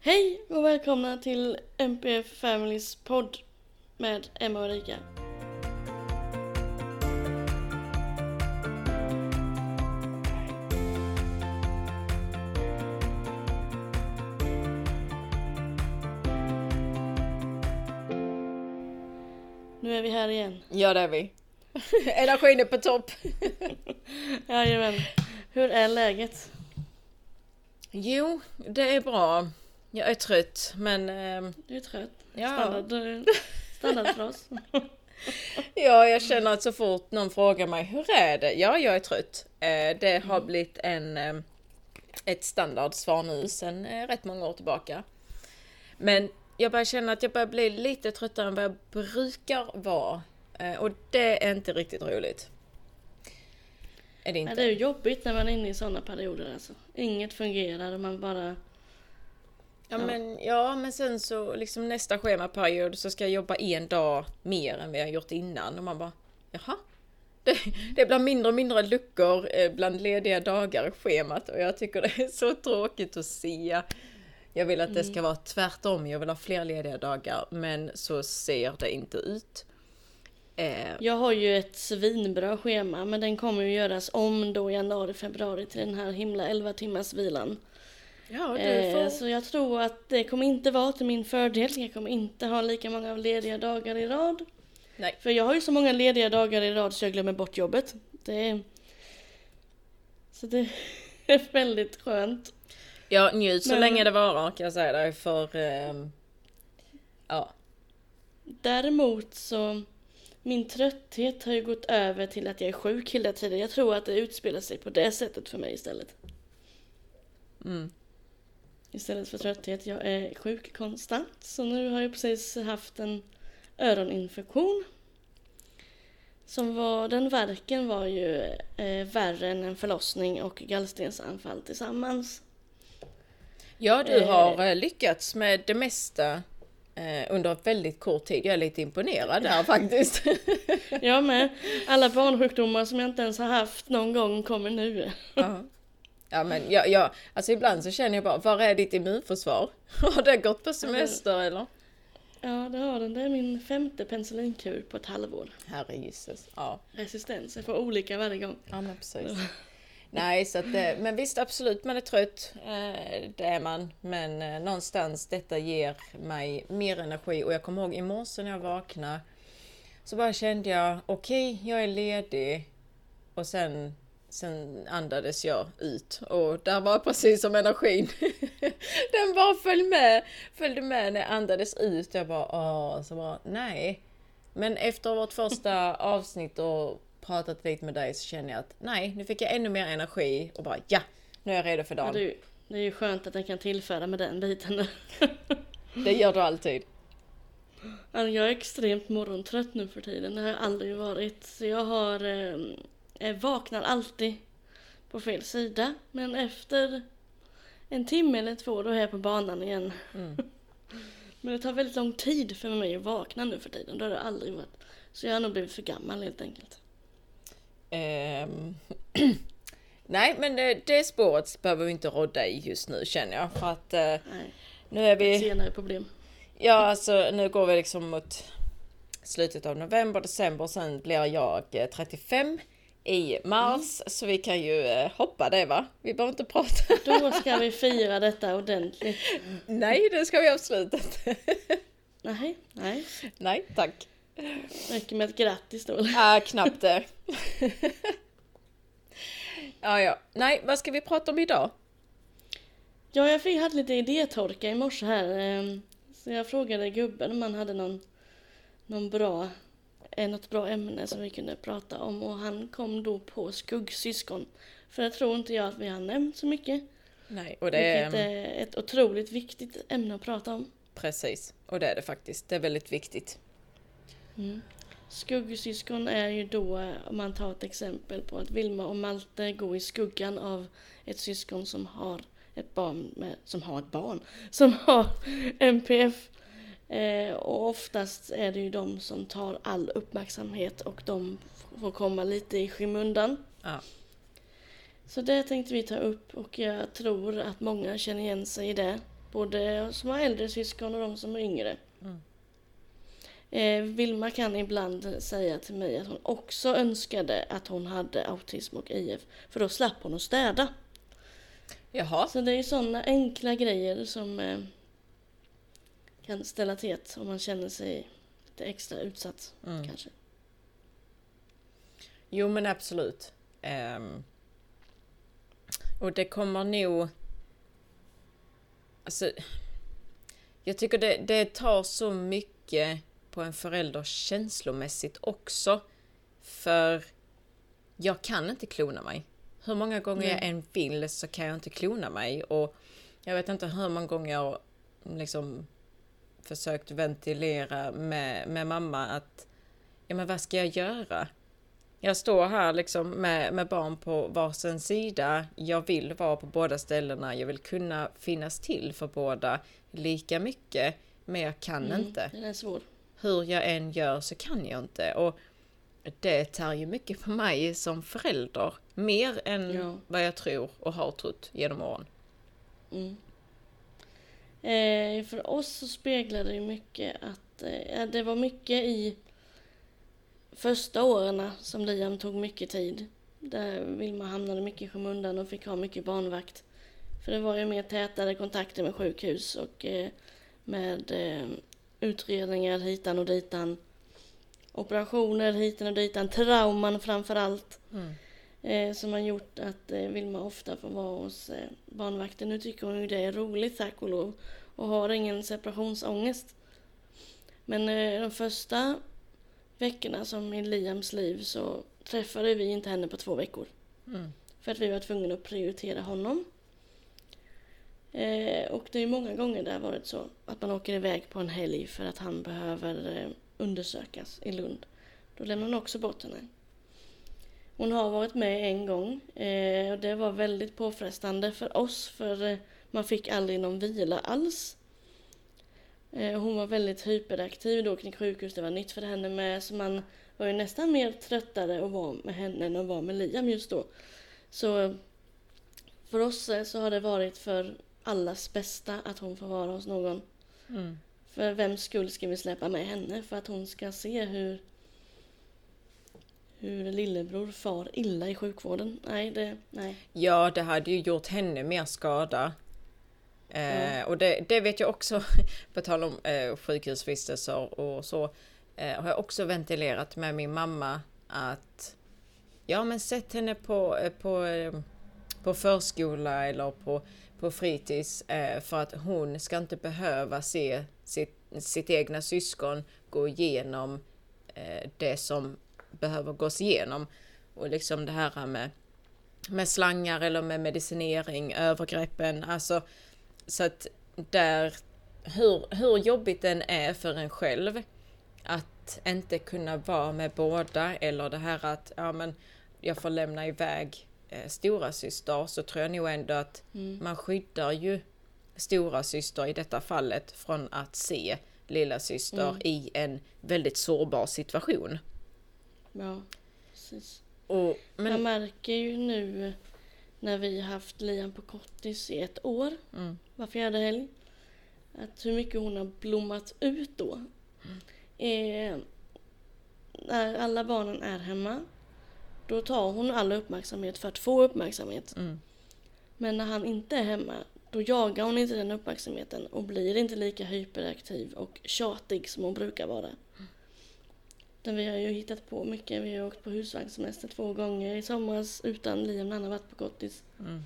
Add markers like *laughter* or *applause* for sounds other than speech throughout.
Hej och välkomna till MPF Families podd med Emma och Erika. Nu är vi här igen. Ja det är vi. *laughs* Energin är på topp. *laughs* Jajamän. Hur är läget? Jo, det är bra. Jag är trött men... ehm, Du är trött. Ja. Standard, eh, standardfras. *laughs* Ja, jag känner att så fort någon frågar mig hur är det? Ja, jag är trött. Eh, det har blivit en, eh, ett standardsvar nu sedan eh, rätt många år tillbaka. Men jag börjar känna att jag börjar bli lite tröttare än vad jag brukar vara. Eh, och det är inte riktigt roligt. Är det inte? det är jobbigt när man är inne i sådana perioder alltså. Inget fungerar och man bara... Ja men, ja men sen så liksom nästa schemaperiod så ska jag jobba en dag mer än vad jag gjort innan och man bara jaha. Det, det blir mindre och mindre luckor eh, bland lediga dagar i schemat och jag tycker det är så tråkigt att se. Jag vill att det ska vara tvärtom, jag vill ha fler lediga dagar men så ser det inte ut. Eh, Jag har ju ett svinbra schema men den kommer ju göras om då januari, februari till den här himla 11 timmars vilan. Ja, du Eh, får... så jag tror att det kommer inte vara till min fördel. Jag kommer inte ha lika många lediga dagar i rad. Nej. För jag har ju så många lediga dagar i rad så jag glömmer bort jobbet. Det är... Så det *laughs* är väldigt skönt. Ja, njut så Men- länge det varar kan jag säga dig för... ehm, ja. Däremot så min trötthet har ju gått över till att jag är sjuk hela tiden. Jag tror att det utspelar sig på det sättet för mig istället. Mm. Istället för trötthet. Jag är sjuk konstant. Så nu har jag precis haft en öroninfektion. Som var, den verken var ju eh, värre än en förlossning och gallstensanfall tillsammans. Ja, du Eh. har eh, lyckats med det mesta eh, under väldigt kort tid. Jag är lite imponerad där faktiskt. *laughs* Jag med. Alla barnsjukdomar som jag inte ens har haft någon gång kommer nu. ja. Ja, men jag, jag, alltså ibland så känner jag bara, var är ditt immunförsvar? *laughs* Har det gått på semester eller? Ja, det har den. Det är min femte penicillinkur på ett halvår. Herregisses. Ja, Resistens. Jag får olika varje gång. ja men precis. Nej, så att, eh, men visst absolut man är trött. Eh, det är man. Men eh, någonstans detta ger mig mer energi. Och jag kommer ihåg i morse när jag vaknade. Så bara kände jag, okej, jag är ledig. Och sen, sen andades jag ut. Och där var precis som energin. *laughs* Den bara följde med. Följde med när jag andades ut. Jag bara, åh, så bara, nej. Men efter vårt första avsnitt och pratat lite med dig så känner jag att nej, nu fick jag ännu mer energi och bara ja, nu är jag redo för Ja, dagen. det, är ju, det är ju skönt att den kan tillföra med den biten. *laughs* Det gör du alltid. Jag är extremt morgontrött nu för tiden. Det har jag aldrig varit. Så jag har... Eh, vaknar alltid på fel sida. Men efter en timme eller två då är jag på banan igen. Mm. *laughs* Men det tar väldigt lång tid för mig att vakna nu för tiden. Det har det aldrig varit. Så jag har nog blivit för gammal helt enkelt. Ehm, *clears throat* nej, men det, det spåret behöver vi inte rodda i just nu känner jag. För att eh, Nej, nu är vi... senare problem. Ja, alltså nu går vi liksom mot slutet av november, december. Sen blir jag eh, 35 i mars. Så vi kan ju eh, hoppa det va? Vi behöver inte prata. Då ska vi fira detta ordentligt. *laughs* Nej, det ska vi absolut inte. Nej, nej. Nej, tack. Räcker med ett grattis då. Ah, knappt det. *laughs* ja, ja. Nej, vad ska vi prata om idag? Ja, jag fick, hade lite idétorka i morse här. ehm, Så jag frågade gubben om han hade någon, någon bra, eh, något bra ämne som vi kunde prata om. Och han kom då på skuggsyskon. För det tror inte jag att vi har nämnt så mycket. Nej, och det är... Vilket är ett otroligt viktigt ämne att prata om. Precis, och det är det faktiskt. Det är väldigt viktigt. Mm. Skuggsyskon är ju då, eh, om man tar ett exempel på att Vilma och Malte går i skuggan av ett syskon som har ett barn med, som har ett barn, som har *laughs* MPF. Eh, och oftast är det ju de som tar all uppmärksamhet och de får komma lite i skymundan. Ja. Så det tänkte vi ta upp och jag tror att många känner igen sig i det. Både som har äldre syskon och de som är yngre. Mm. Eh, Vilma kan ibland säga till mig att hon också önskade att hon hade autism och IF. För då slapp hon att städa. Jaha. Så det är sådana enkla grejer som eh, kan ställa till det om man känner sig lite extra utsatt Mm. kanske. Jo men absolut. Ehm, och det kommer nog... Alltså, jag tycker det, det tar så mycket på en förälder känslomässigt också. För jag kan inte klona mig. Hur många gånger jag Nej. än vill så kan jag inte klona mig. Och jag vet inte hur många gånger jag liksom försökt ventilera med, med mamma att ja men vad ska jag göra? Jag står här liksom med, med barn på varsin sida. Jag vill vara på båda ställena. Jag vill kunna finnas till för båda lika mycket. Men jag kan Mm, inte. Den är svår. Hur jag än gör så kan jag inte. Och det tar ju mycket på mig som förälder. Mer än Ja. vad jag tror och har trott genom åren. Mm. Eh, för oss så speglar det mycket att eh, det var mycket i första åren som Liam tog mycket tid. Där Vilma hamnade mycket i skymundan och fick ha mycket barnvakt. För det var ju mer tätare kontakter med sjukhus och eh, med eh, utredningar hitan och ditan. Operationer hitan och ditan, trauman framför allt. Mm. Eh, som har gjort att eh, Vilma ofta får vara hos eh, barnvakten. Nu tycker hon ju det är roligt tack och lov. Och har ingen separationsångest. Men eh, de första veckorna som i Liams liv så träffade vi inte henne på två veckor. Mm. För att vi var tvungna att prioritera honom. Eh, och det är många gånger det har varit så att man åker iväg på en helg för att han behöver eh, undersökas i Lund. Då lämnar man också bort henne. Hon har varit med en gång eh, och det var väldigt påfrestande för oss för eh, man fick aldrig någon vila alls. Eh, hon var väldigt hyperaktiv då kring sjukhus, det var nytt för henne med så man var ju nästan mer tröttare att vara med henne än att vara med Liam just då. Så för oss eh, så har det varit för allas bästa att hon får vara hos någon. Mm. För vems skull ska vi släppa med henne? För att hon ska se hur hur lillebror far illa i sjukvården. Nej, det, nej. Ja, det hade ju gjort henne mer skada. Eh, Ja. Och det, det vet jag också, *laughs* på tal om eh, sjukhusvistelser och så, eh, har jag också ventilerat med min mamma att ja men sätt henne på, eh, på, eh, på förskola eller på, på fritids eh, för att hon ska inte behöva se sitt, sitt egna syskon gå igenom det som behöver gås igenom. Och liksom det här med med slangar eller med medicinering, övergreppen. Alltså, så att där, hur, hur jobbigt den är för en själv att inte kunna vara med båda eller det här att ja, men jag får lämna iväg eh, stora syster så tror jag nog ändå att Mm. man skyddar ju stora syster i detta fallet från att se lilla syster Mm. i en väldigt sårbar situation. Ja, precis. Och, Man men, märker ju nu när vi haft Liam på kortis i ett år, mm, var fjärde helg, att hur mycket hon har blommat ut då. Eh, när alla barnen är hemma, då tar hon all uppmärksamhet för att få uppmärksamhet. mm, Men när han inte är hemma, då jagar hon inte den uppmärksamheten och blir inte lika hyperaktiv och tjatig som hon brukar vara. Men vi har ju hittat på mycket. Vi har åkt på husvagnssemester två gånger i somras utan Liam när han har varit på gottis. mm.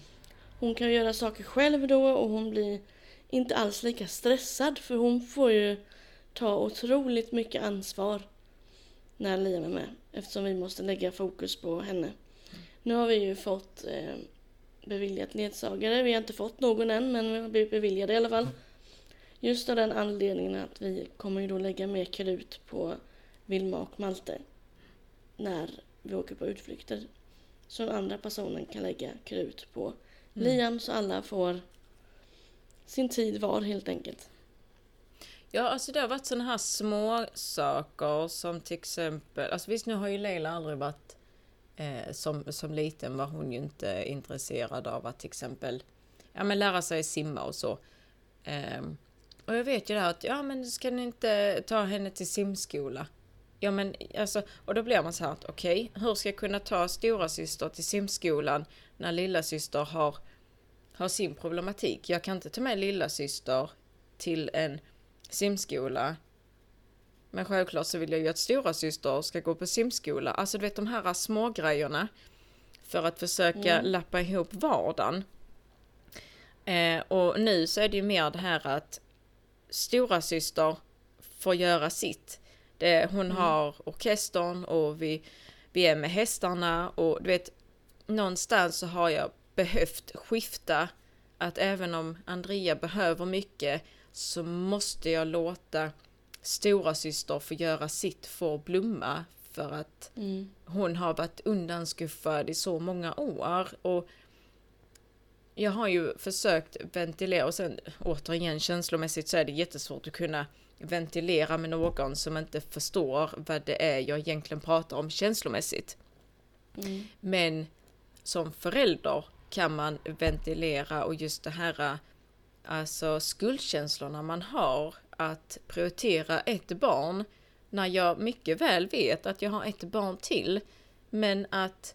Hon kan göra saker själv då och hon blir inte alls lika stressad för hon får ju ta otroligt mycket ansvar när Liam är med eftersom vi måste lägga fokus på henne. Nu har vi ju fått eh, beviljat ledsagare. Vi har inte fått någon än men vi har blivit beviljade i alla fall. Just av den anledningen att vi kommer ju då lägga mer krut på Vilma och Malte när vi åker på utflykter. Så den andra personen kan lägga krut på Mm. Liam så alla får sin tid var helt enkelt. Ja, alltså det har varit sådana här små saker som till exempel, alltså visst nu har ju Leila aldrig varit eh, som, som liten var hon ju inte intresserad av att till exempel ja, men lära sig simma och så. Ehm, och jag vet ju det att, ja men ska ni inte ta henne till simskola? Ja men alltså, och då blir man så här att okej, okay, hur ska jag kunna ta stora syster till simskolan när lilla syster har, har sin problematik? Jag kan inte ta med lilla syster till en simskola. Men självklart så vill jag ju att stora syster ska gå på simskola. Alltså du vet de här små grejerna för att försöka mm. lappa ihop vardagen. Eh, och nu så är det ju mer det här att stora syster får göra sitt. Det, hon mm. har orkestern och vi, vi är med hästarna och du vet någonstans så har jag behövt skifta att även om Andrea behöver mycket så måste jag låta stora syster få göra sitt för att blomma för att mm. hon har varit undanskuffad i så många år. Och jag har ju försökt ventilera och sen återigen känslomässigt så är det jättesvårt att kunna ventilera med någon som inte förstår vad det är jag egentligen pratar om känslomässigt. Mm. Men som förälder kan man ventilera och just det här alltså skuldkänslorna man har att prioritera ett barn när jag mycket väl vet att jag har ett barn till men att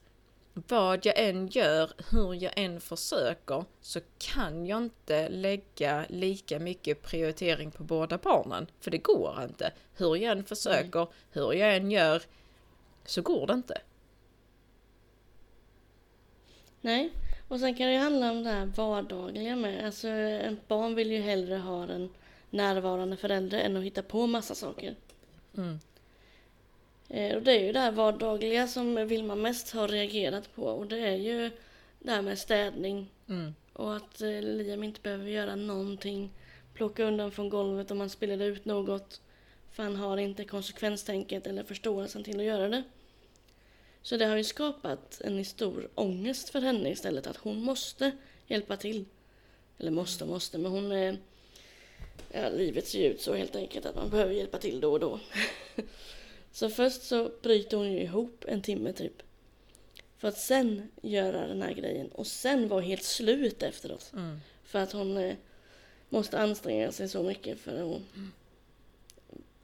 vad jag än gör, hur jag än försöker, så kan jag inte lägga lika mycket prioritering på båda barnen. För det går inte. Hur jag än försöker, Nej. hur jag än gör, så går det inte. Nej, och sen kan det ju handla om det här vardagliga med. Alltså, ett barn vill ju hellre ha en närvarande förälder än att hitta på massa saker. Mm. Eh, och det är ju det här vardagliga som Vilma mest har reagerat på och det är ju det här med städning. Mm. Och att eh, Liam inte behöver göra någonting. Plocka undan från golvet om man spiller ut något. För han har inte konsekvenstänket eller förståelsen till att göra det. Så det har ju skapat en stor ångest för henne istället att hon måste hjälpa till. Eller måste och måste, men hon är... Ja, livet ser ut så helt enkelt att man behöver hjälpa till då och då. *laughs* Så först så bryter hon ju ihop en timme typ. För att sen göra den här grejen och sen vara helt slut efteråt. Mm. För att hon eh, måste anstränga sig så mycket för att mm.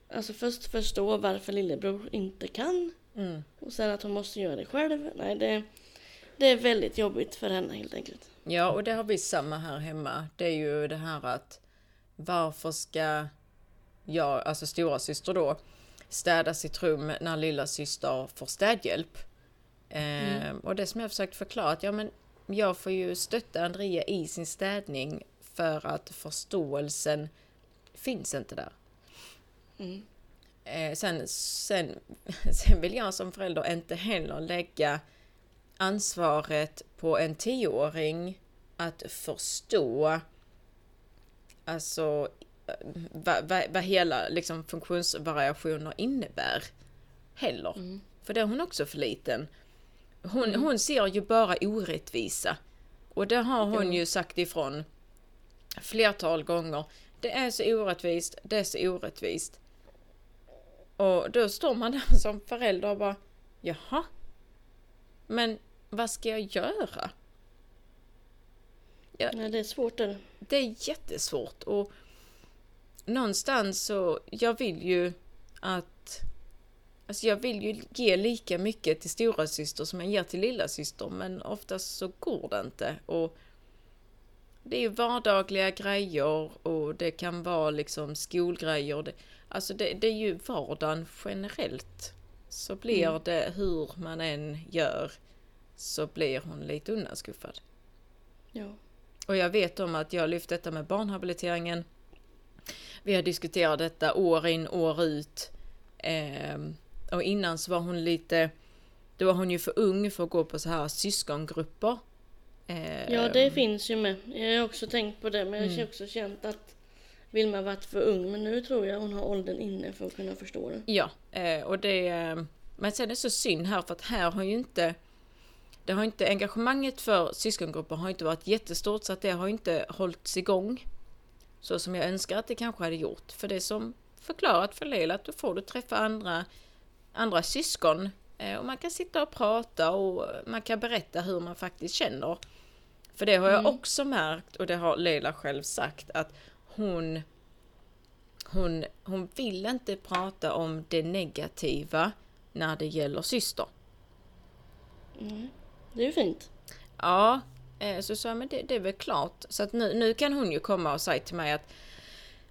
Alltså först förstå varför lillebror inte kan. Mm. Och sen att hon måste göra det själv. Nej, det, det är väldigt jobbigt för henne helt enkelt. Ja, och det har vi samma här hemma. Det är ju det här att varför ska jag, alltså stora syster då, städa sitt rum när lilla syster får städhjälp. Mm. Eh, och det som jag försökt förklara att ja, men jag får ju stötta Andrea i sin städning för att förståelsen finns inte där. Mm. Eh, sen, sen, *laughs* sen vill jag som förälder inte heller lägga ansvaret på en tioåring att förstå alltså vad, vad, vad hela liksom, funktionsvariationer innebär. Heller. Mm. För det är hon också för liten. Hon, mm. hon ser ju bara orättvisa. Och det har hon ju sagt ifrån flertal gånger. Det är så orättvist, det är så orättvist. Och då står man där *laughs* som förälder och bara Jaha? Men vad ska jag göra? Ja, Nej, det är svårt. Det. det är jättesvårt. Och någonstans så, jag vill ju att Alltså jag vill ju ge lika mycket till stora syster som jag ger till lilla syster men oftast så går det inte. Och det är ju vardagliga grejer och det kan vara liksom skolgrejer. Det, alltså det, det är ju vardagen generellt. Så blir mm. det hur man än gör så blir hon lite undanskuffad. Ja. Och jag vet om att jag har lyft detta med barnhabiliteringen vi har diskuterat detta år in, år ut. Eh, och innan så var hon lite, då var hon ju för ung för att gå på så här syskongrupper. Eh, ja, det finns ju med. Jag har också tänkt på det, men jag har mm. också känt att Vilma varit för ung, men nu tror jag hon har åldern inne för att kunna förstå det. Ja, eh, och det... Men sen är det så synd här, för att här har ju inte... Det har inte, engagemanget för syskongrupper har inte varit jättestort, så att det har inte hållits igång så som jag önskar att det kanske hade gjort. För det som förklarat för Leila att då får du träffa andra, andra syskon eh, och man kan sitta och prata och man kan berätta hur man faktiskt känner. För det har jag mm. också märkt och det har Leila själv sagt att hon, hon, hon vill inte prata om det negativa när det gäller syster. Mm. Det är ju fint. Ja, så sa jag, men det, det är väl klart. Så att nu, nu kan hon ju komma och säga till mig att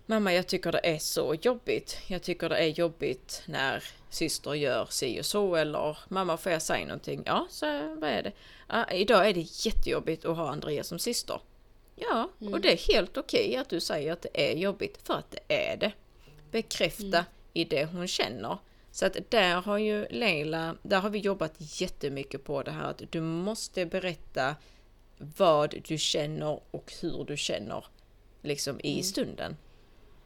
Mamma, jag tycker det är så jobbigt. Jag tycker det är jobbigt när syster gör si och så eller mamma får jag säga någonting? Ja, så vad är det? Ja, idag är det jättejobbigt att ha Andrea som syster. Ja, Mm. och det är helt okej att du säger att det är jobbigt för att det är det. Bekräfta Mm. i det hon känner. Så att där har ju Leila, där har vi jobbat jättemycket på det här att du måste berätta vad du känner och hur du känner liksom i Mm. stunden.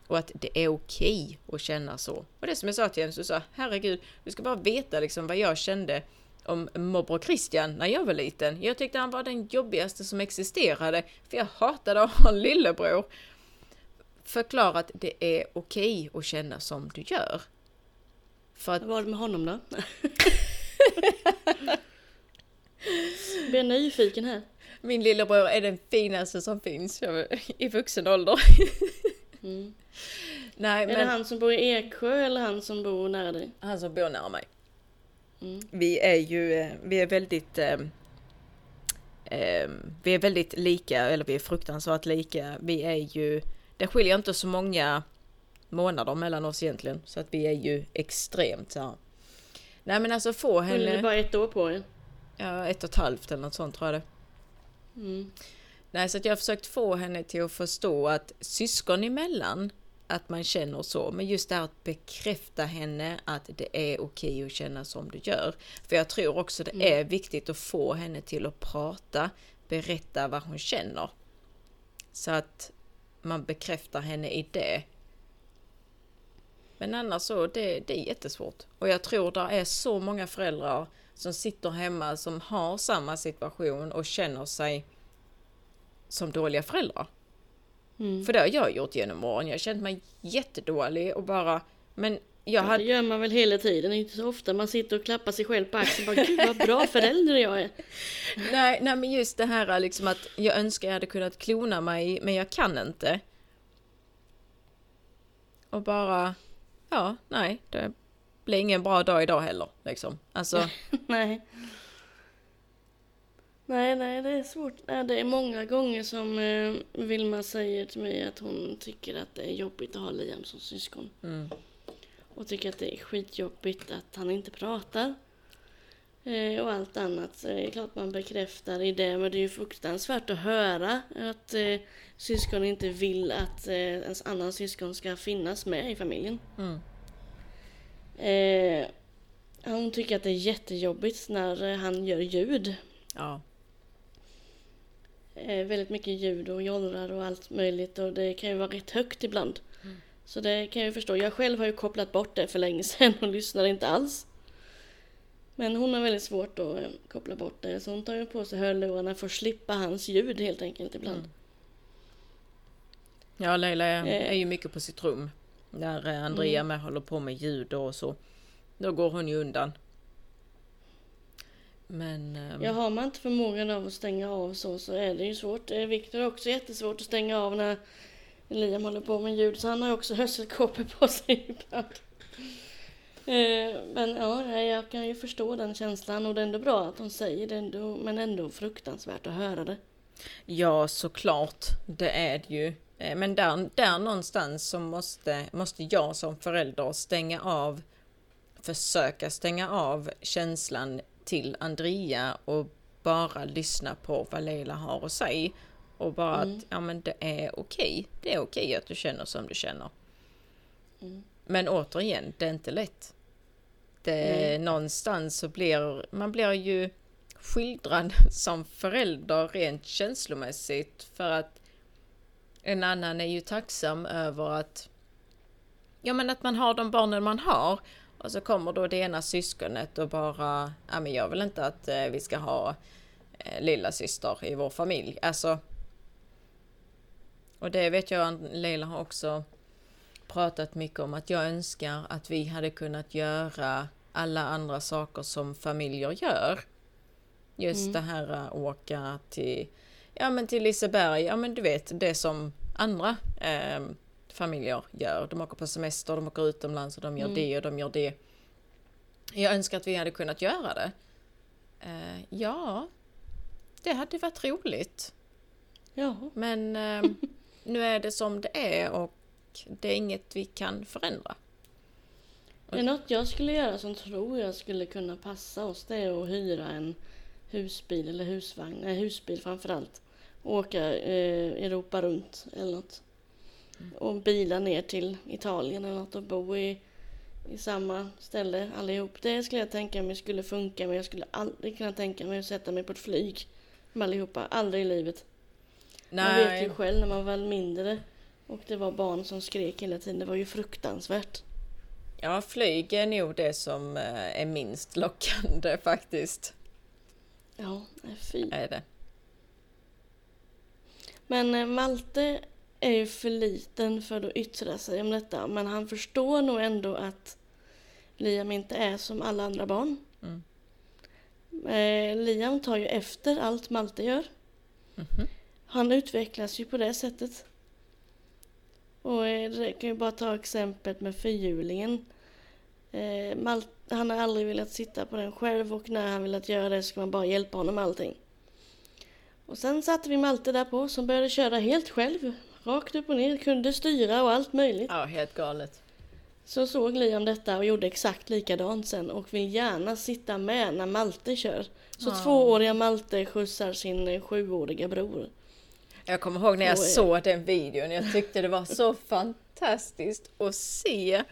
Och att det är okej att känna så. Och det som jag sa till henne, så sa herregud, du ska bara veta liksom vad jag kände om morbror Christian när jag var liten. Jag tyckte han var den jobbigaste som existerade, för jag hatade att ha en lillebror. Förklara att det är okej att känna som du gör. För att Vad var det med honom då? *laughs* Blir jag nyfiken här. Min lillebror är den finaste som finns i vuxen ålder. Mm. Nej, Är men det han som bor i Eksjö eller han som bor nära dig? han som bor nära mig. Mm. Vi är ju, eh, vi är väldigt eh, eh, Vi är väldigt lika, eller vi är fruktansvärt lika. Vi är ju, det skiljer inte så många månader mellan oss egentligen. Så att vi är ju extremt så här. Nej men alltså få Eller är det henne, bara ett år på er? ja ett och ett halvt eller något sånt tror jag det. Mm. Nej, så jag har försökt få henne till att förstå att syskon emellan, att man känner så. Men just det här att bekräfta henne att det är okej att känna som du gör. För jag tror också det Mm. är viktigt att få henne till att prata, berätta vad hon känner. Så att man bekräftar henne i det. Men annars så, det, det är jättesvårt. Och jag tror det är så många föräldrar som sitter hemma som har samma situation och känner sig som dåliga föräldrar. Mm. För det har jag gjort genom åren. Jag har känt mig jättedålig och bara... Men jag Det hade... gör man väl hela tiden, inte så ofta man sitter och klappar sig själv på axeln och bara Gud vad bra förälder jag är. *laughs* Nej, nej men just det här liksom att jag önskar jag hade kunnat klona mig men jag kan inte. Och bara... Ja, nej. Det blir ingen bra dag idag heller. Liksom. Alltså, *laughs* nej. Nej, nej, det är svårt. Nej, det är många gånger som eh, Vilma säger till mig att hon tycker att det är jobbigt att ha Liam som syskon. mm, Och tycker att det är skitjobbigt att han inte pratar. Eh, och allt annat. Så det är klart man bekräftar i det. Men det är ju fruktansvärt att höra att eh, syskon inte vill att eh, ens annan syskon ska finnas med i familjen. mm, Eh, hon tycker att det är jättejobbigt när eh, han gör ljud. ja. Eh, väldigt mycket ljud och jollrar och allt möjligt och det kan ju vara rätt högt ibland. Så det kan jag ju förstå. Jag själv har ju kopplat bort det för länge *laughs* sedan och lyssnar inte alls. Men hon har väldigt svårt att eh, koppla bort det så hon tar ju på sig hörlurarna för att slippa hans ljud helt enkelt ibland. Mm. Ja, Leila är, Eh. är ju mycket på sitt rum. När eh, Andrea med håller på med ljud och så. Då går hon ju undan. Men... ehm, Ja, har man inte förmågan av att stänga av så, så är det ju svårt. Viktor har också jättesvårt att stänga av när Liam håller på med ljud, så han har också *laughs* hörselkåpor på sig ibland. Eh, Men ja, jag kan ju förstå den känslan och det är ändå bra att hon säger det ändå, men ändå fruktansvärt att höra det. Ja, såklart. Det är det ju. Eh, Men där, där någonstans så måste, måste jag som förälder stänga av, försöka stänga av känslan till Andrea och bara lyssna på vad Leila har att säga. Och bara Mm. att, ja men det är okej. Det är okej att du känner som du känner. Mm. Men återigen, det är inte lätt. Nej. någonstans så blir man blir ju skildrad *laughs* som förälder rent känslomässigt för att en annan är ju tacksam över att ja men att man har de barnen man har och så kommer då det ena syskonet och bara ja men jag vill inte att eh, vi ska ha eh, lilla syster i vår familj. Alltså och det vet jag att Leila har också pratat mycket om att jag önskar att vi hade kunnat göra alla andra saker som familjer gör. Just Mm. det här att åka till, ja men till Liseberg, ja men du vet det som andra eh, familjer gör. De åker på semester, de åker utomlands och de gör Mm. det och de gör det. Jag önskar att vi hade kunnat göra det. Eh, ja, det hade varit roligt. Ja, Men eh, nu är det som det är och det är inget vi kan förändra. det är något jag skulle göra som tror jag skulle kunna passa oss. Det är att hyra en husbil eller husvagn, nej husbil framförallt. Och åka eh, Europa runt eller något. Och bila ner till Italien eller något och bo i, i samma ställe allihop. Det skulle jag tänka mig skulle funka men jag skulle aldrig kunna tänka mig att sätta mig på ett flyg med allihopa. Aldrig i livet. Man vet ju själv när man var mindre och det var barn som skrek hela tiden. Det var ju fruktansvärt. Ja, flyg är nog det som eh, är minst lockande *laughs* faktiskt. Ja, fy. Är det. Men eh, Malte är ju för liten för att yttra sig om detta. Men han förstår nog ändå att Liam inte är som alla andra barn. Mm. Eh, Liam tar ju efter allt Malte gör. Mhm. Han utvecklas ju på det sättet. Och eh, det kan ju bara ta exemplet med fyrhjulingen. Eh, han har aldrig velat sitta på den själv och när han velat göra det ska man bara hjälpa honom med allting. Och sen satte vi Malte där på som började köra helt själv. Rakt upp och ner, kunde styra och allt möjligt. Ja, helt galet. Så såg Liam detta och gjorde exakt likadant sen och vill gärna sitta med när Malte kör. Så Ja. tvååriga Malte skjutsar sin eh, sjuåriga bror. Jag kommer ihåg när jag såg den videon. Jag tyckte det var så fantastiskt att se.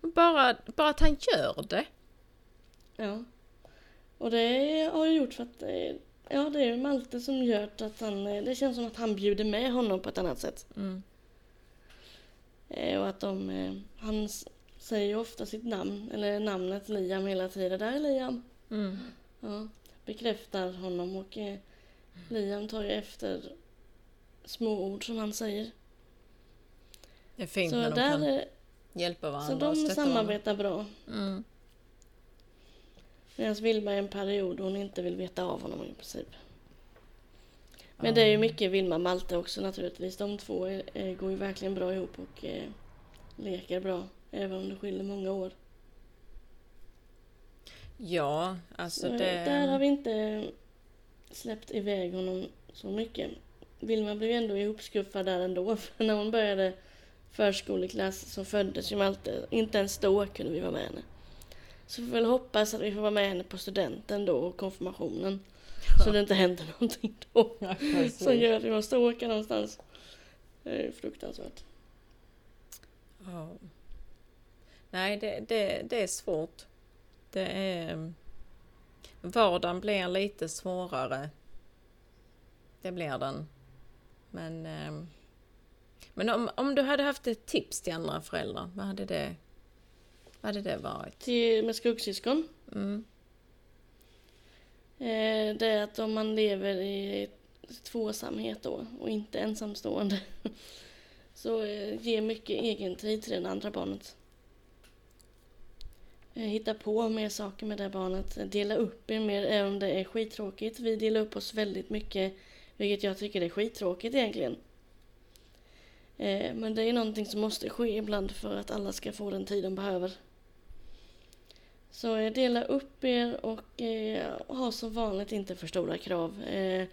Bara, bara att han gör det. Ja. Och det har ju gjort för att Ja, det är Malte som gör att han... Det känns som att han bjuder med honom på ett annat sätt. Mm. Eh, Och att de... eh, Han säger ju ofta sitt namn, eller namnet Liam hela tiden. Där är Liam. Mm. Ja, bekräftar honom och eh, Liam tar ju efter små ord som han säger. Det är fint Så när de där, kan hjälpa varandra så de stötta varandra. samarbetar bra. Mm. Medan Vilma är en period då hon inte vill veta av honom i princip. Men det är ju mycket Vilma och Malte också naturligtvis. De två är, är, går ju verkligen bra ihop och eh, leker bra. Även om det skiljer många år. Ja, alltså Så, det... Där har vi inte släppt iväg honom så mycket. Vilma blev ju ändå ihopskuffad där ändå. *laughs* För när hon började förskoleklass så föddes ju Malte. Inte ens då kunde vi vara med henne. Så vi får väl hoppas att vi får vara med henne på studenten då och konfirmationen. Så det inte händer någonting då. Ja. Som gör att vi måste åka någonstans. Det är fruktansvärt. Ja. Nej, det, det, det är svårt. Det är... Vardagen blir lite svårare. Det blir den. Men... ehm, Men om, om du hade haft ett tips till andra föräldrar, vad hade det, vad hade det varit? Till, med skuggsyskon. Mm. Eh, det är att om man lever i tvåsamhet då och inte ensamstående. *laughs* Så eh, ge mycket egen tid till det andra barnet. Eh, hitta på mer saker med det barnet. Dela upp er mer även om det är skittråkigt. Vi delar upp oss väldigt mycket. Vilket jag tycker är skittråkigt egentligen. Eh, men det är någonting som måste ske ibland för att alla ska få den tid de behöver. Så eh, dela upp er och eh, ha som vanligt inte för stora krav. Eh,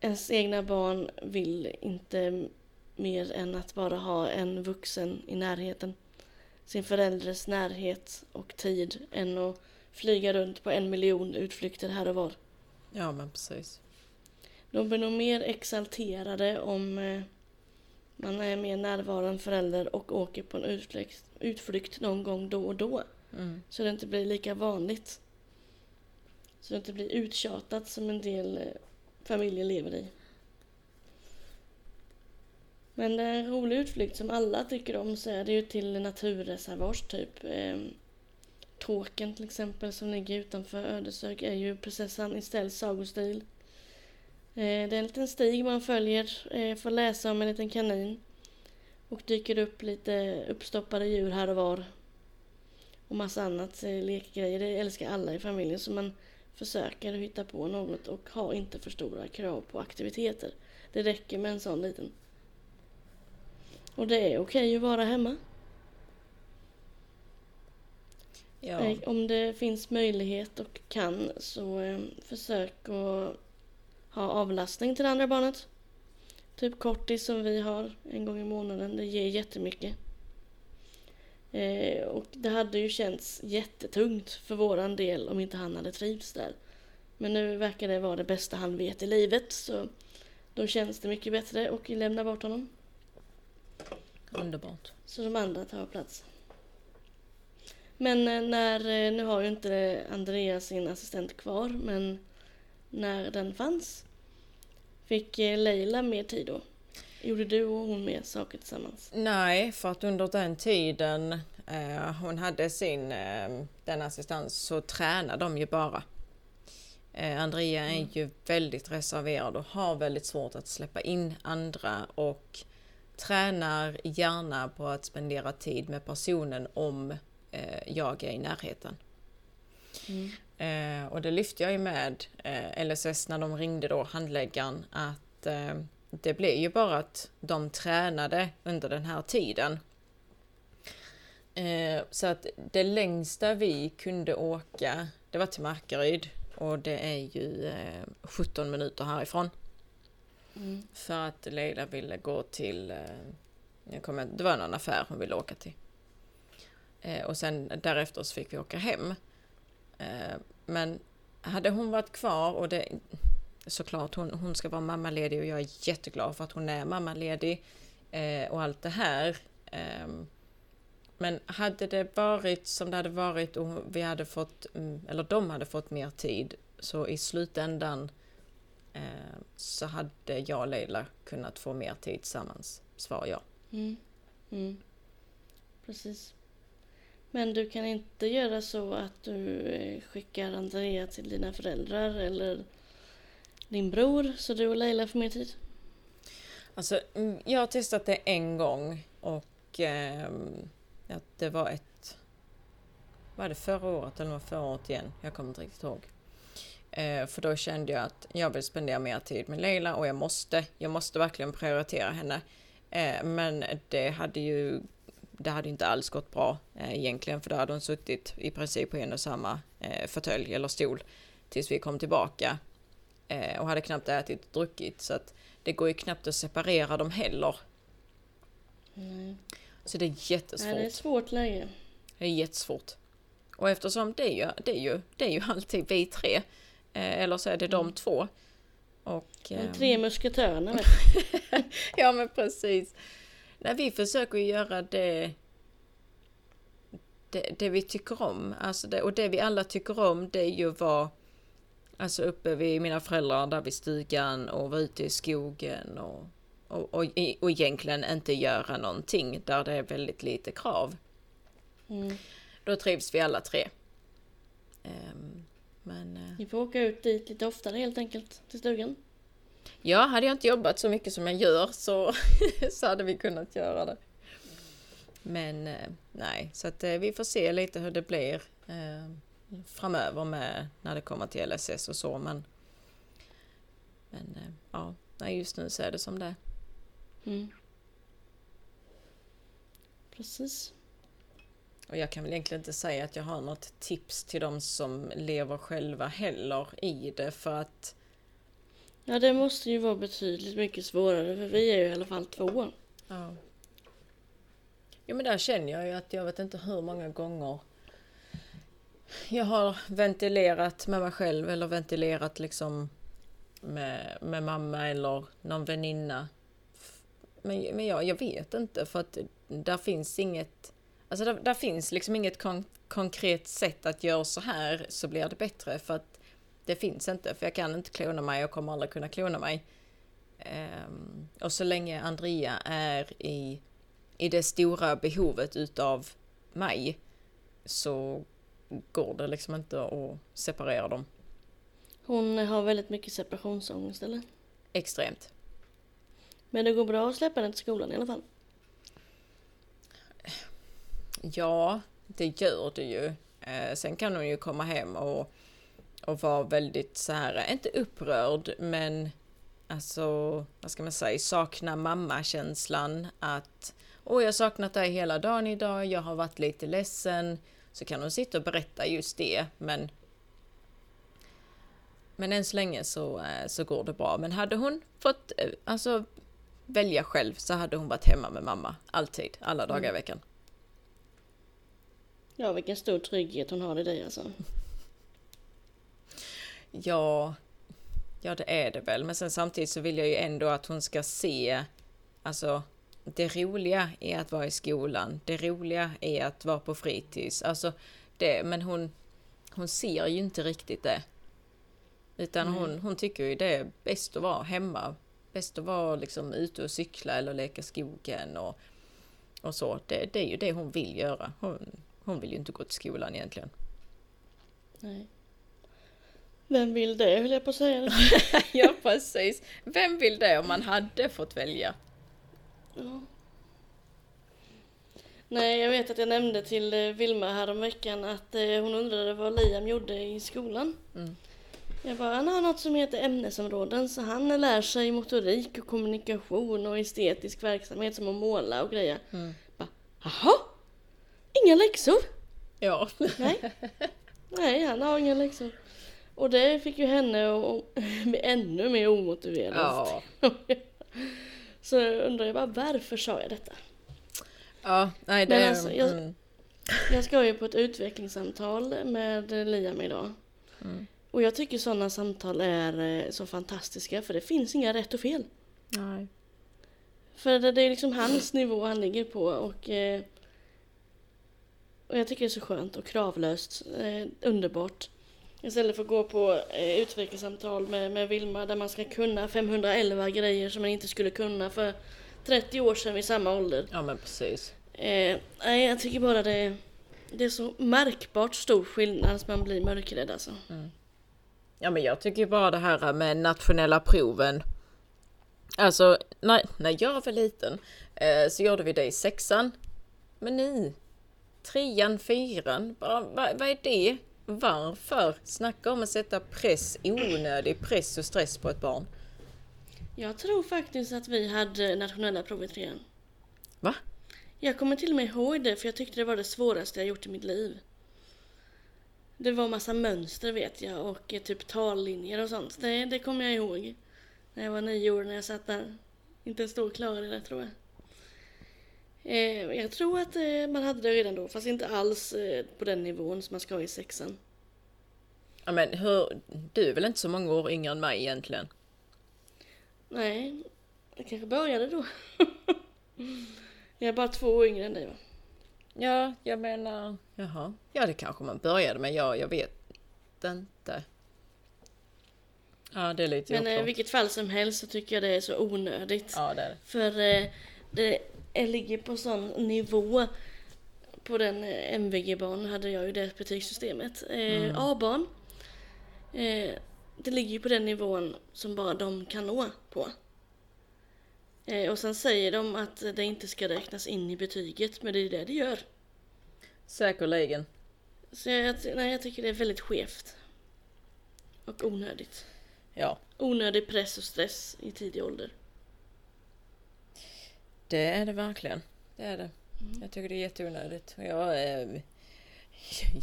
ens egna barn vill inte mer än att bara ha en vuxen i närheten. Sin förälders närhet och tid än att flyga runt på en miljon utflykter här och var. Ja, men precis. De blir nog mer exalterade om eh, man är mer närvarande förälder och åker på en utflykt, utflykt någon gång då och då. Mm. Så det inte blir lika vanligt. Så det inte blir uttjatat som en del eh, familjer lever i. Men det är en rolig utflykt som alla tycker om så är det ju till naturreservat typ. Eh, Tåken till exempel som ligger utanför Ödeshög är ju prinsessan Estelles sagostil. Eh, det är en liten stig man följer, eh, får läsa om en liten kanin. Och dyker upp lite uppstoppade djur här och var och massa annat eh, lekgrejer. Det älskar alla i familjen så man försöker hitta på något och har inte för stora krav på aktiviteter. Det räcker med en sån liten. Och det är okej att vara hemma. Ja. Om det finns möjlighet och kan så försök att ha avlastning till det andra barnet. Typ kortis som vi har en gång i månaden. Det ger jättemycket. Eh, och det hade ju känts jättetungt för våran del om inte han hade trivts där. Men nu verkar det vara det bästa han vet i livet så då känns det mycket bättre och lämna bort honom. Underbart. Så de andra tar plats. Men eh, när, eh, nu har ju inte Andrea sin assistent kvar, men när den fanns fick eh, Leila mer tid då. Gjorde du och hon mer saker tillsammans? Nej, för att under den tiden eh, hon hade sin eh, den assistans så tränade de ju bara. Eh, Andrea är ju väldigt reserverad och har väldigt svårt att släppa in andra och tränar gärna på att spendera tid med personen om eh, jag är i närheten. Mm. Eh, och det lyfte jag ju med eh, LSS när de ringde då handläggaren att eh, det blev ju bara att de tränade under den här tiden. Eh, så att det längsta vi kunde åka, det var till Markaryd och det är ju eh, 17 minuter härifrån. Mm. För att Leila ville gå till, eh, jag kommer, det var någon affär hon ville åka till. Eh, och sen därefter så fick vi åka hem. Eh, men hade hon varit kvar och det såklart hon, hon ska vara mammaledig och jag är jätteglad för att hon är mammaledig eh, och allt det här. Ehm, men hade det varit som det hade varit och vi hade fått, mm, eller de hade fått mer tid så i slutändan eh, så hade jag och Leila kunnat få mer tid tillsammans. Svar ja. Mm. Mm. Precis. Men du kan inte göra så att du eh, skickar Andrea till dina föräldrar eller din bror så du och Leila får mer tid? Alltså, mm, jag har testat det en gång och eh, ja, det var ett... Var det förra året eller var det förra året igen? Jag kommer inte riktigt ihåg. Eh, för då kände jag att jag vill spendera mer tid med Leila och jag måste. Jag måste verkligen prioritera henne. Eh, men det hade ju det hade inte alls gått bra eh, egentligen för då hade hon suttit i princip på en och samma eh, fåtölj eller stol tills vi kom tillbaka eh, och hade knappt ätit och druckit så att det går ju knappt att separera dem heller. Nej. Så det är jättesvårt. Nej, det är ett svårt läge. Det är jättesvårt. Och eftersom det är ju, det är ju, det är ju alltid vi tre, eh, eller så är det de Mm. två. Och, De ehm, tre musketörerna *laughs* ja men precis. Nej, vi försöker göra det, det, det vi tycker om. Alltså det, och det vi alla tycker om det är ju att vara alltså uppe vid mina föräldrar där vid stugan och vara ute i skogen och, och, och, och egentligen inte göra någonting där det är väldigt lite krav. Mm. Då trivs vi alla tre. Ehm, men eh, Ni får åka ut dit lite oftare helt enkelt, till stugan. Ja, hade jag inte jobbat så mycket som jag gör så, *laughs* så hade vi kunnat göra det. Men eh, nej, så att eh, vi får se lite hur det blir eh, framöver med när det kommer till LSS och så. Men, men eh, ja, just nu så är det som det. Mm. Precis. Och jag kan väl egentligen inte säga att jag har något tips till de som lever själva heller i det för att Ja, det måste ju vara betydligt mycket svårare för vi är ju i alla fall två. Ja. Jo men där känner jag ju att jag vet inte hur många gånger jag har ventilerat med mig själv eller ventilerat liksom med, med mamma eller någon väninna. Men, men jag, jag vet inte för att där finns inget Alltså där, där finns liksom inget kon konkret sätt att göra så här så blir det bättre för att det finns inte för jag kan inte klona mig och kommer aldrig kunna klona mig. Ehm, och så länge Andrea är i, i det stora behovet utav mig så går det liksom inte att separera dem Hon har väldigt mycket separationsångest eller? extremt. Men det går bra att släppa henne till skolan i alla fall. Ja, det gör det ju. Eh, sen kan hon ju komma hem och, och vara väldigt så här, inte upprörd, men alltså, vad ska man säga, sakna mammakänslan att Åh, jag har saknat dig hela dagen idag, jag har varit lite ledsen. Så kan hon sitta och berätta just det, men men än så länge så, eh, så går det bra. Men hade hon fått eh, alltså, välja själv så hade hon varit hemma med mamma. Alltid, alla dagar i veckan. Ja, vilken stor trygghet hon har i dig alltså. Ja, ja det är det väl. Men sen samtidigt så vill jag ju ändå att hon ska se, alltså det roliga är att vara i skolan. Det roliga är att vara på fritids. Alltså det, men hon, hon ser ju inte riktigt det. Utan Mm. hon, hon tycker ju det är bäst att vara hemma. Bäst att vara liksom ute och cykla eller leka skogen och, och så. Det, det är ju det hon vill göra. Hon, hon vill ju inte gå till skolan egentligen. Nej. Vem vill det höll jag på att säga. *laughs* ja, precis. Vem vill det om man hade fått välja? Ja. Nej, jag vet att jag nämnde till eh, Vilma häromveckan att eh, hon undrade vad Liam gjorde i skolan. Mm. Jag bara, han har något som heter ämnesområden så han lär sig motorik och kommunikation och estetisk verksamhet som att måla och grejer. Mm. Bara, Jaha? Inga läxor? Ja. Nej. *laughs* Nej, han har inga läxor. Och det fick ju henne att *laughs* bli ännu mer omotiverad. Ja. *laughs* Så undrar jag bara varför sa jag detta? Ja, nej det Men alltså, jag- mm. Jag ska ju på ett utvecklingssamtal med Liam idag. Mm. Och jag tycker sådana samtal är eh, så fantastiska för det finns inga rätt och fel. Nej. För det, det är liksom hans nivå han ligger på och, eh, och jag tycker det är så skönt och kravlöst. Eh, underbart. Istället för att gå på eh, utvecklingssamtal med, med Vilma där man ska kunna 511 grejer som man inte skulle kunna för 30 år sedan vid samma ålder. Ja men precis. Eh, nej, jag tycker bara det, det är så märkbart stor skillnad så man blir mörkrädd alltså. Ja men jag tycker bara det här med nationella proven. Alltså när, när jag var liten eh, så gjorde vi det i sexan. Men ni, trean, fyran, bara, vad, vad är det? Varför? Snacka om att sätta press, onödig press och stress på ett barn. Jag tror faktiskt att vi hade nationella prov i trean. Va? Jag kommer till och med ihåg det för jag tyckte det var det svåraste jag gjort i mitt liv. Det var massa mönster vet jag och typ tallinjer och sånt. Det, det kommer jag ihåg. När jag var nio år när jag satt där. Inte stå klar i det tror jag. Eh, jag tror att eh, man hade det redan då fast inte alls eh, på den nivån som man ska ha i sexan. Ja men hur, du är väl inte så många år yngre än mig egentligen? Nej, jag kanske började då. *laughs* jag är bara två år yngre än dig va? Ja, jag menar, jaha. Ja det kanske man började med, ja jag vet inte. Ja det är lite Men eh, i oklart. vilket fall som helst så tycker jag det är så onödigt. Ja det är det. För eh, det eh, ligger på sån nivå. På den eh, MVG-barn hade jag ju det betygssystemet. Eh, A-barn. Eh, det ligger ju på den nivån som bara de kan nå på. Eh, och sen säger de att det inte ska räknas in i betyget, men det är det det gör. Säkerligen. Så jag, nej, jag tycker det är väldigt skevt. Och onödigt. Ja, Onödig press och stress i tidig ålder. Det är det verkligen. Det är det. Jag tycker det är jätteonödigt. Jag, eh,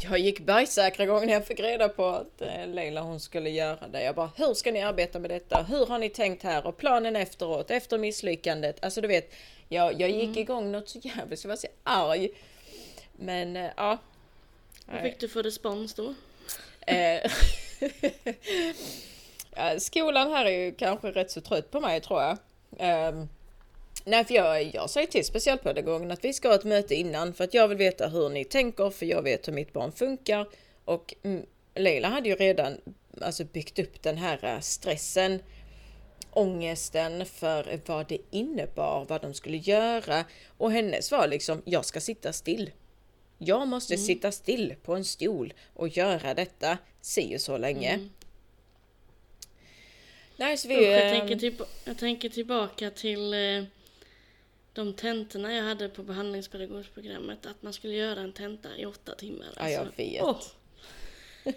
*laughs* jag gick bergsäkra gången jag fick reda på att eh, Leila hon skulle göra det. Jag bara, hur ska ni arbeta med detta? Hur har ni tänkt här? Och planen efteråt, efter misslyckandet. Alltså du vet, jag, jag gick igång något så jävligt så jag var så arg. Men eh, ja. Vad fick du för respons då? Eh, *laughs* skolan här är ju kanske rätt så trött på mig tror jag. Ehm, nej, för jag, jag säger till specialpedagogen att vi ska ha ett möte innan för att jag vill veta hur ni tänker för jag vet hur mitt barn funkar. Och mm, Leila hade ju redan alltså, byggt upp den här eh, stressen, ångesten för vad det innebar, vad de skulle göra. Och hennes var liksom, jag ska sitta still. Jag måste sitta still på en stol och göra detta si och så länge. Nej, så vi... Usch, jag, ehm, tänker till, jag tänker tillbaka till eh, de tentorna jag hade på behandlingspedagogprogrammet. Att man skulle göra en tenta i åtta timmar. Ja, jag vet. åh.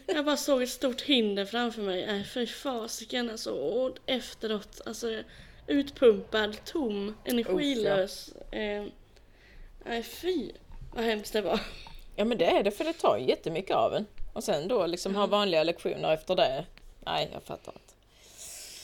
jag bara såg ett stort hinder framför mig. Äh, för fasiken alltså. Och efteråt, alltså utpumpad, tom, energilös. Eh, Nej fy vad hemskt det var. Ja men det är det för det tar jättemycket av en. Och sen då liksom ha vanliga lektioner efter det. Nej, jag fattar.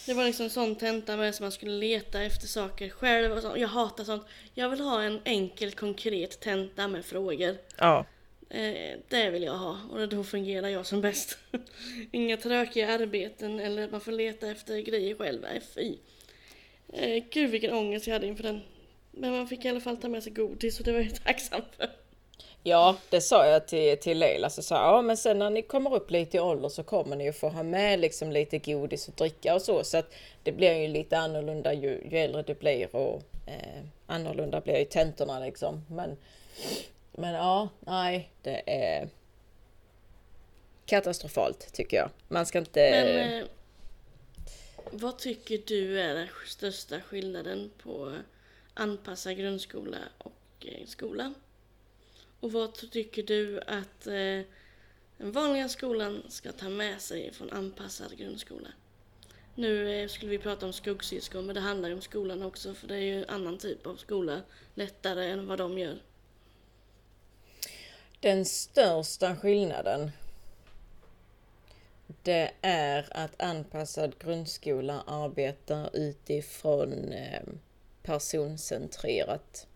Det var liksom sån tenta med som man skulle leta efter saker själv och sånt. Jag hatar sånt. Jag vill ha en enkel konkret tenta med frågor. Ja. Eh, det vill jag ha och då fungerar jag som bäst. *laughs* Inga tråkiga arbeten eller man får leta efter grejer själv. Fy. Eh, gud vilken ångest jag hade inför den. Men man fick i alla fall ta med sig godis och det var jag tacksam för. Ja, det sa jag till, till Leila. Så sa jag, ja men sen när ni kommer upp lite i ålder så kommer ni ju få ha med liksom lite godis och dricka och så. Så att det blir ju lite annorlunda ju, ju äldre du blir och eh, annorlunda blir ju tentorna liksom. Men, men ja, nej, det är katastrofalt tycker jag. Man ska inte... Men eh, vad tycker du är den största skillnaden på anpassa grundskola och eh, skolan? Och vad tycker du att eh, den vanliga skolan ska ta med sig från anpassad grundskola? Nu eh, skulle vi prata om skuggsyskon, men det handlar ju om skolan också, för det är ju en annan typ av skola, lättare än vad de gör. Den största skillnaden det är att anpassad grundskola arbetar utifrån eh, personcentrerat.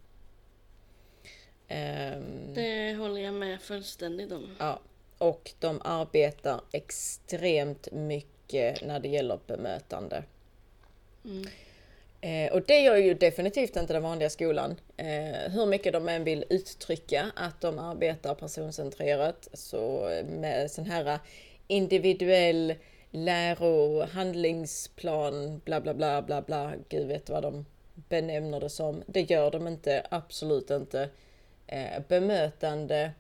Um, det håller jag med fullständigt om. Ja, och de arbetar extremt mycket när det gäller bemötande. Mm. Eh, och det gör ju definitivt inte den vanliga skolan. Eh, hur mycket de än vill uttrycka att de arbetar personcentrerat så med sån här individuell läro, handlingsplan, bla bla bla bla bla, gud vet vad de benämner det som. Det gör de inte, absolut inte. Eh, bemötande,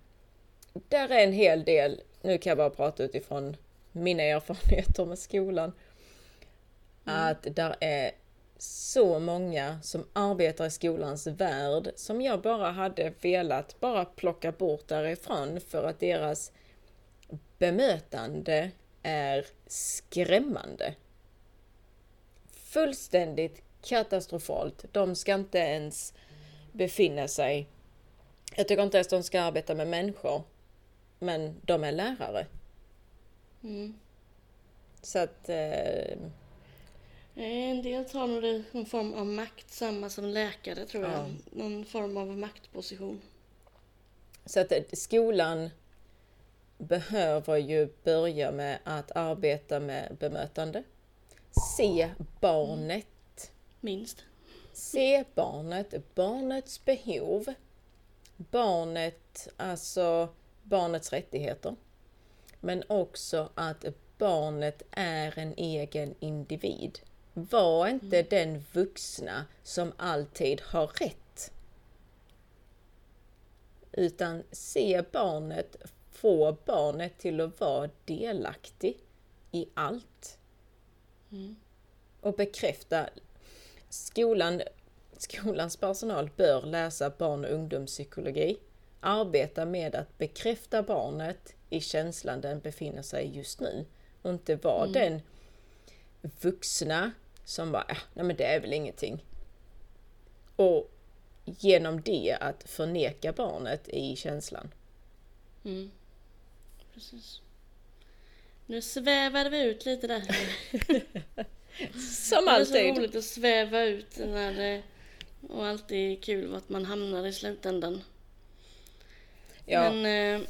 där är en hel del, nu kan jag bara prata utifrån mina erfarenheter med skolan, mm. att där är så många som arbetar i skolans värld som jag bara hade velat bara plocka bort därifrån för att deras bemötande är skrämmande. Fullständigt katastrofalt. De ska inte ens befinna sig... Jag tycker inte ens de ska arbeta med människor. Men de är lärare. Mm. Så att... Eh... En del tar nog det någon form av makt, samma som läkare tror jag. Ja. Någon form av maktposition. Så att skolan behöver ju börja med att arbeta med bemötande. Se barnet. Minst. Se barnet, barnets behov. Barnet, alltså barnets rättigheter. Men också att barnet är en egen individ. Var inte mm. den vuxna som alltid har rätt. Utan se barnet få barnet till att vara delaktig i allt. Mm. Och bekräfta. Skolan, skolans personal bör läsa barn och ungdomspsykologi. Arbeta med att bekräfta barnet i känslan den befinner sig just nu. Och inte vara mm. den vuxna som bara, äh, nej men det är väl ingenting. Och genom det att förneka barnet i känslan. Mm precis. Nu svävade vi ut lite där. *laughs* Som alltid. Det är så roligt att sväva ut när det, och alltid kul vart man hamnar i slutändan. Ja. Men eh,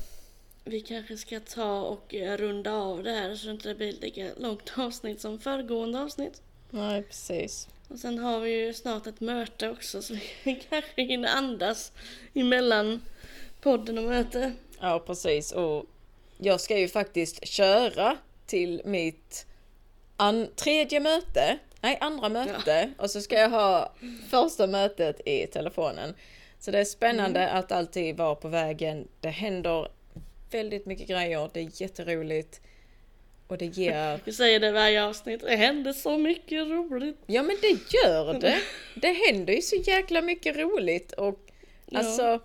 vi kanske ska ta och runda av det här så det inte blir lika långt *laughs* avsnitt som föregående avsnitt. Nej, precis. Och sen har vi ju snart ett möte också så *laughs* vi kanske hinner andas emellan podden och möte. Ja, precis. Och jag ska ju faktiskt köra till mitt tredje möte, nej andra möte och så ska jag ha första mötet i telefonen. Så det är spännande mm. att alltid vara på vägen. Det händer väldigt mycket grejer, det är jätteroligt. Och det ger... *laughs* Vi säger det varje avsnitt, det händer så mycket roligt. Ja men det gör *laughs* det. Det händer ju så jäkla mycket roligt och ja. alltså...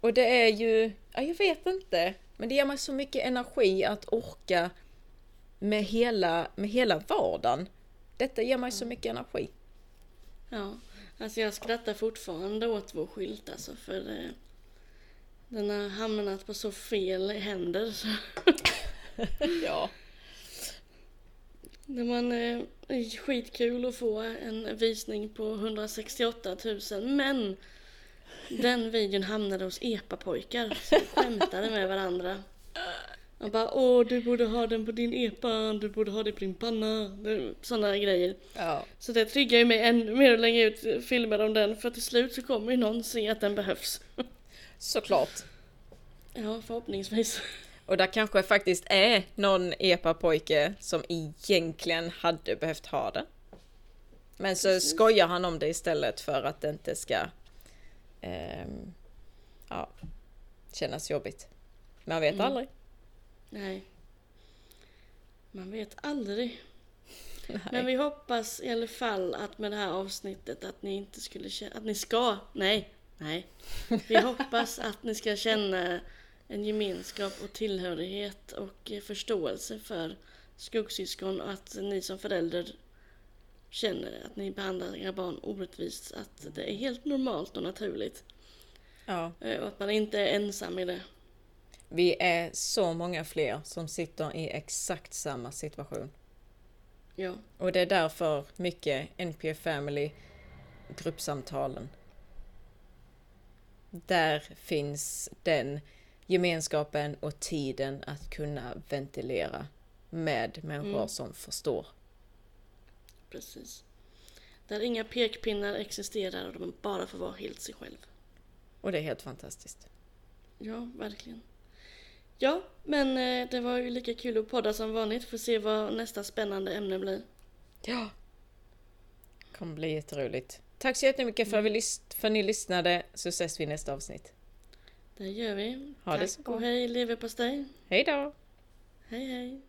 Och det är ju, ja jag vet inte. Men det ger mig så mycket energi att orka med hela, med hela vardagen. Detta ger mig så mycket energi. Ja, Alltså jag skrattar fortfarande åt vår skylt alltså för det, den har hamnat på så fel händer. Så. *laughs* Ja. Det var en, eh, skitkul att få en visning på 168 000 men den videon hamnade hos epapojkar som skämtade med varandra. *laughs* Och bara åh du borde ha den på din epa, du borde ha det på din panna. Sådana grejer. ja. Så det triggar ju mig ännu mer att lägga ut filmer om den för till slut så kommer ju någon se att den behövs. *laughs* Såklart. Ja, förhoppningsvis. Och där kanske faktiskt är någon epa-pojke som egentligen hade behövt ha det. Men så Precis. skojar han om det istället för att det inte ska ehm, ja, kännas jobbigt. Man vet Mm. aldrig. Nej. Man vet aldrig. Nej. Men vi hoppas i alla fall att med det här avsnittet att ni inte skulle känna, att ni ska, nej, nej. Vi *laughs* hoppas att ni ska känna en gemenskap och tillhörighet och eh, förståelse för skuggsyskon och att ni som förälder känner att ni behandlar era barn orättvist, att det är helt normalt och naturligt Ja. eh, och att man inte är ensam i det. Vi är så många fler som sitter i exakt samma situation. Ja, Och det är därför mycket NPF Family gruppsamtalen. Där finns den gemenskapen och tiden att kunna ventilera med människor Mm. som förstår. precis. Där inga pekpinnar existerar och man bara får vara helt sig själv. Och det är helt fantastiskt. Ja, verkligen. Ja, men eh, det var ju lika kul att podda som vanligt. Får se vad nästa spännande ämne blir. Ja. kommer bli jätteroligt. Tack så jättemycket för att, vi för att ni lyssnade så ses vi i nästa avsnitt. Det gör vi. Ha det Tack så bra. och hej leverpastej. Hej då! Hej hej.